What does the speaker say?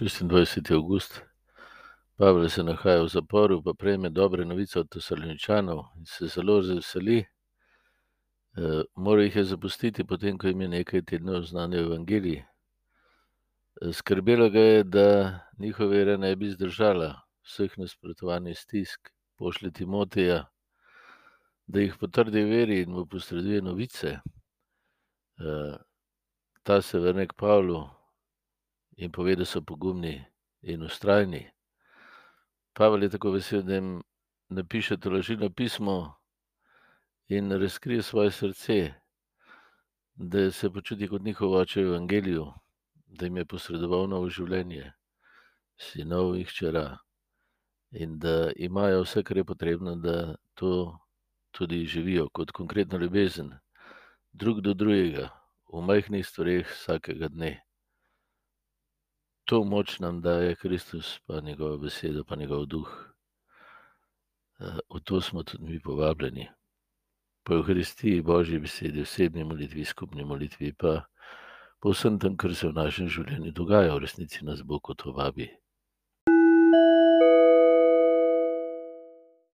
26. august. Pavel se nahaja v zaporu, pa prejme dobre novice od Tesaloničanov in se zelo veseli. Uh, Moral jih je zapustiti, potem ko jim je nekaj tednov znane evangeliji. Skrbelo ga je, da njihova vera ne bi zdržala vseh nasprotovanj stisk, pošlje Timoteja, da jih potrdi v veri in mu posreduje novice. Uh, ta se vrne k Pavlu in pove, da so pogumni in ustrajni. Pavel je tako vesel, da jim napiše tolažilno pismo in razkrije svoje srce, da se počuti kot njihov oče v evangeliju, da jim je posredoval novo življenje, sinov in hčera, in da imajo vse, kar je potrebno, da to tudi živijo kot konkretno ljubezen, drug do drugega, v majhnih stvareh vsakega dne to moč nam daje Kristus, pa njegova beseda, pa njegov duh. Eh, v to smo tudi mi povabljeni. Po Evharistiji, Božji besedi, osebni molitvi, skupni molitvi, pa po vsem tem, kar se v našem življenju dogaja, v resnici nas Bog kot vabi.